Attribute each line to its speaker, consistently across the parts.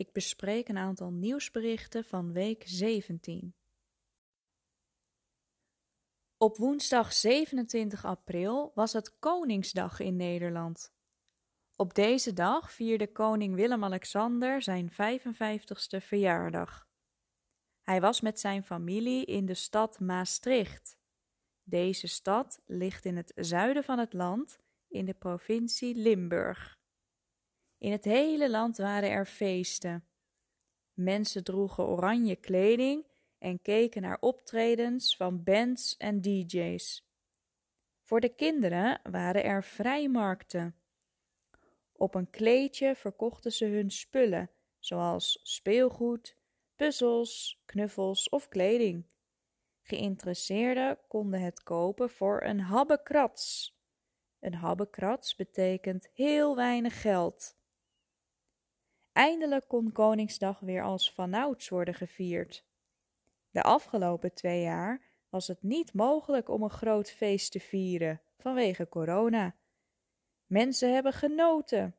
Speaker 1: Ik bespreek een aantal nieuwsberichten van week 17. Op woensdag 27 april was het Koningsdag in Nederland. Op deze dag vierde koning Willem-Alexander zijn 55ste verjaardag. Hij was met zijn familie in de stad Maastricht. Deze stad ligt in het zuiden van het land in de provincie Limburg. In het hele land waren er feesten. Mensen droegen oranje kleding en keken naar optredens van bands en DJ's. Voor de kinderen waren er vrijmarkten. Op een kleedje verkochten ze hun spullen, zoals speelgoed, puzzels, knuffels of kleding. Geïnteresseerden konden het kopen voor een habbekrats. Een habbekrats betekent heel weinig geld. Eindelijk kon Koningsdag weer als vanouds worden gevierd. De afgelopen twee jaar was het niet mogelijk om een groot feest te vieren vanwege corona. Mensen hebben genoten.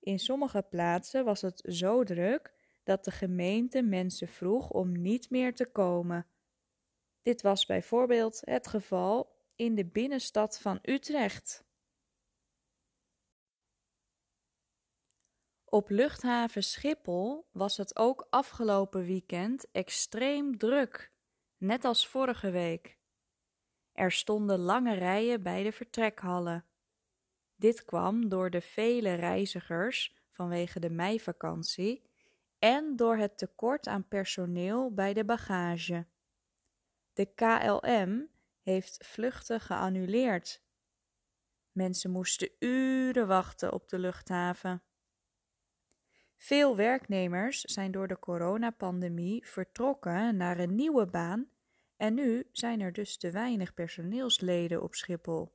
Speaker 1: In sommige plaatsen was het zo druk dat de gemeente mensen vroeg om niet meer te komen. Dit was bijvoorbeeld het geval in de binnenstad van Utrecht. Op luchthaven Schiphol was het ook afgelopen weekend extreem druk, net als vorige week. Er stonden lange rijen bij de vertrekhallen. Dit kwam door de vele reizigers vanwege de meivakantie en door het tekort aan personeel bij de bagage. De KLM heeft vluchten geannuleerd. Mensen moesten uren wachten op de luchthaven. Veel werknemers zijn door de coronapandemie vertrokken naar een nieuwe baan en nu zijn er dus te weinig personeelsleden op Schiphol.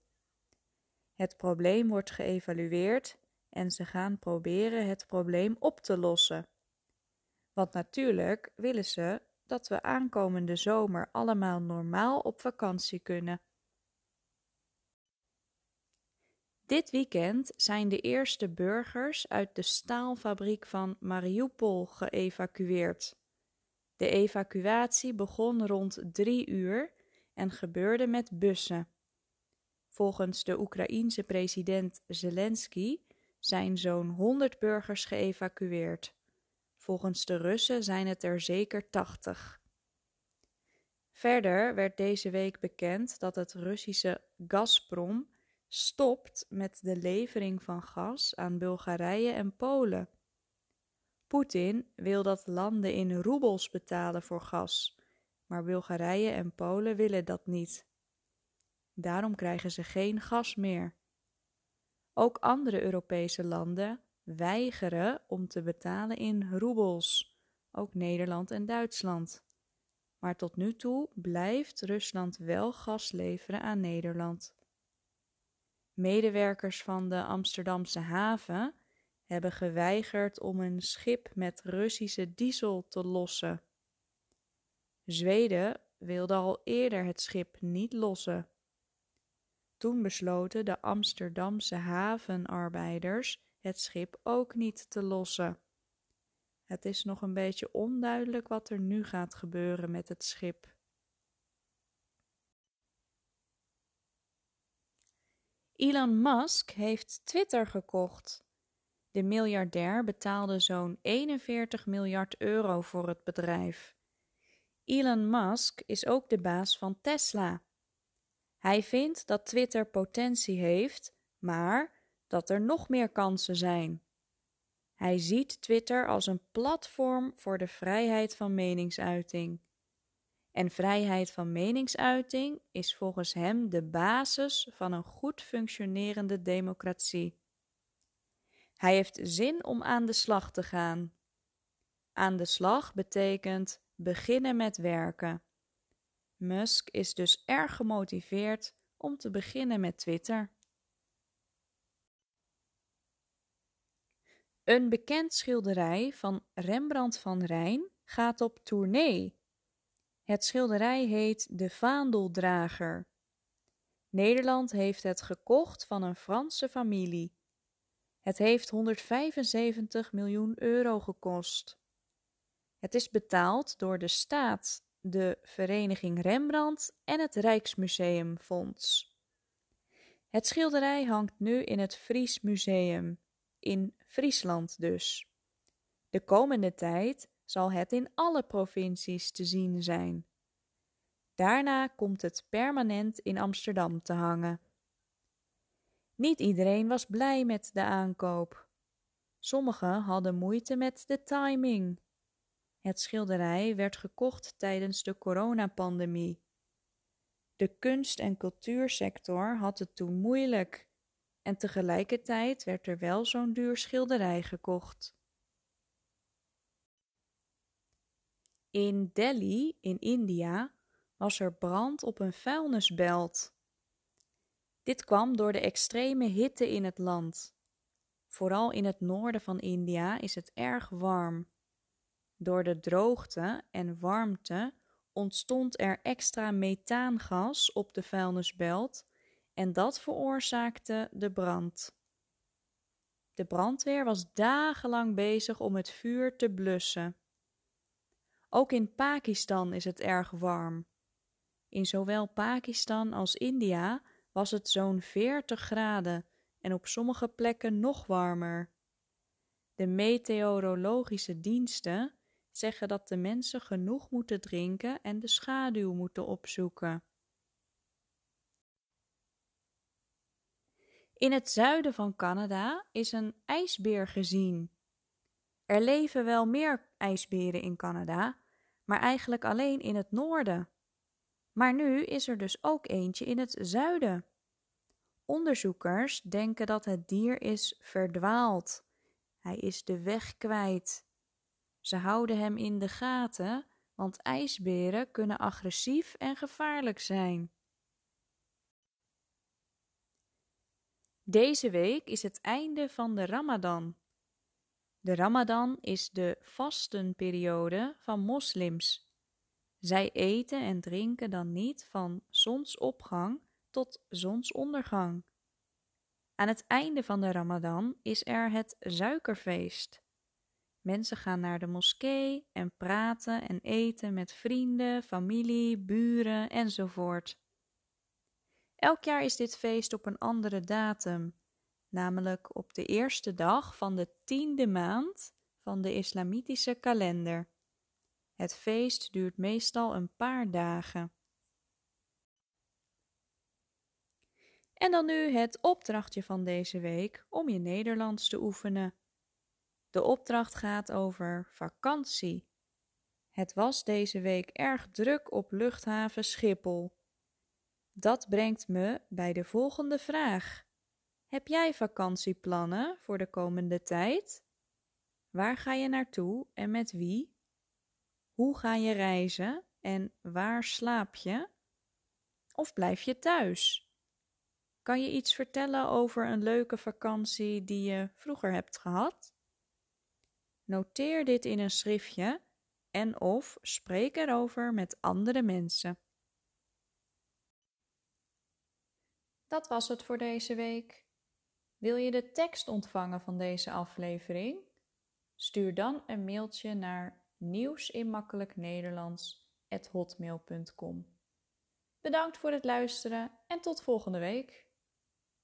Speaker 1: Het probleem wordt geëvalueerd en ze gaan proberen het probleem op te lossen. Want natuurlijk willen ze dat we aankomende zomer allemaal normaal op vakantie kunnen. Dit weekend zijn de eerste burgers uit de staalfabriek van Mariupol geëvacueerd. De evacuatie begon rond drie uur en gebeurde met bussen. Volgens de Oekraïense president Zelensky zijn zo'n 100 burgers geëvacueerd. Volgens de Russen zijn het er zeker 80. Verder werd deze week bekend dat het Russische Gazprom stopt met de levering van gas aan Bulgarije en Polen. Poetin wil dat landen in roebels betalen voor gas, maar Bulgarije en Polen willen dat niet. Daarom krijgen ze geen gas meer. Ook andere Europese landen weigeren om te betalen in roebels, ook Nederland en Duitsland. Maar tot nu toe blijft Rusland wel gas leveren aan Nederland. Medewerkers van de Amsterdamse haven hebben geweigerd om een schip met Russische diesel te lossen. Zweden wilde al eerder het schip niet lossen. Toen besloten de Amsterdamse havenarbeiders het schip ook niet te lossen. Het is nog een beetje onduidelijk wat er nu gaat gebeuren met het schip. Elon Musk heeft Twitter gekocht. De miljardair betaalde zo'n 41 miljard euro voor het bedrijf. Elon Musk is ook de baas van Tesla. Hij vindt dat Twitter potentie heeft, maar dat er nog meer kansen zijn. Hij ziet Twitter als een platform voor de vrijheid van meningsuiting. En vrijheid van meningsuiting is volgens hem de basis van een goed functionerende democratie. Hij heeft zin om aan de slag te gaan. Aan de slag betekent beginnen met werken. Musk is dus erg gemotiveerd om te beginnen met Twitter. Een bekend schilderij van Rembrandt van Rijn gaat op tournee. Het schilderij heet De Vaandeldrager. Nederland heeft het gekocht van een Franse familie. Het heeft 175 miljoen euro gekost. Het is betaald door de staat, de Vereniging Rembrandt en het Rijksmuseumfonds. Het schilderij hangt nu in het Fries Museum, in Friesland dus. De komende tijd zal het in alle provincies te zien zijn. Daarna komt het permanent in Amsterdam te hangen. Niet iedereen was blij met de aankoop. Sommigen hadden moeite met de timing. Het schilderij werd gekocht tijdens de coronapandemie. De kunst- en cultuursector had het toen moeilijk en tegelijkertijd werd er wel zo'n duur schilderij gekocht. In Delhi, in India, was er brand op een vuilnisbelt. Dit kwam door de extreme hitte in het land. Vooral in het noorden van India is het erg warm. Door de droogte en warmte ontstond er extra methaangas op de vuilnisbelt en dat veroorzaakte de brand. De brandweer was dagenlang bezig om het vuur te blussen. Ook in Pakistan is het erg warm. In zowel Pakistan als India was het zo'n 40 graden en op sommige plekken nog warmer. De meteorologische diensten zeggen dat de mensen genoeg moeten drinken en de schaduw moeten opzoeken. In het zuiden van Canada is een ijsbeer gezien. Er leven wel meer ijsberen in Canada, maar eigenlijk alleen in het noorden. Maar nu is er dus ook eentje in het zuiden. Onderzoekers denken dat het dier is verdwaald. Hij is de weg kwijt. Ze houden hem in de gaten, want ijsberen kunnen agressief en gevaarlijk zijn. Deze week is het einde van de Ramadan. De Ramadan is de vastenperiode van moslims. Zij eten en drinken dan niet van zonsopgang tot zonsondergang. Aan het einde van de Ramadan is er het suikerfeest. Mensen gaan naar de moskee en praten en eten met vrienden, familie, buren enzovoort. Elk jaar is dit feest op een andere datum, namelijk op de eerste dag van de tiende maand van de islamitische kalender. Het feest duurt meestal een paar dagen. En dan nu het opdrachtje van deze week om je Nederlands te oefenen. De opdracht gaat over vakantie. Het was deze week erg druk op luchthaven Schiphol. Dat brengt me bij de volgende vraag. Heb jij vakantieplannen voor de komende tijd? Waar ga je naartoe en met wie? Hoe ga je reizen en waar slaap je? Of blijf je thuis? Kan je iets vertellen over een leuke vakantie die je vroeger hebt gehad? Noteer dit in een schriftje en of spreek erover met andere mensen. Dat was het voor deze week. Wil je de tekst ontvangen van deze aflevering? Stuur dan een mailtje naar nieuwsinmakkelijknederlands@hotmail.com. Bedankt voor het luisteren en tot volgende week.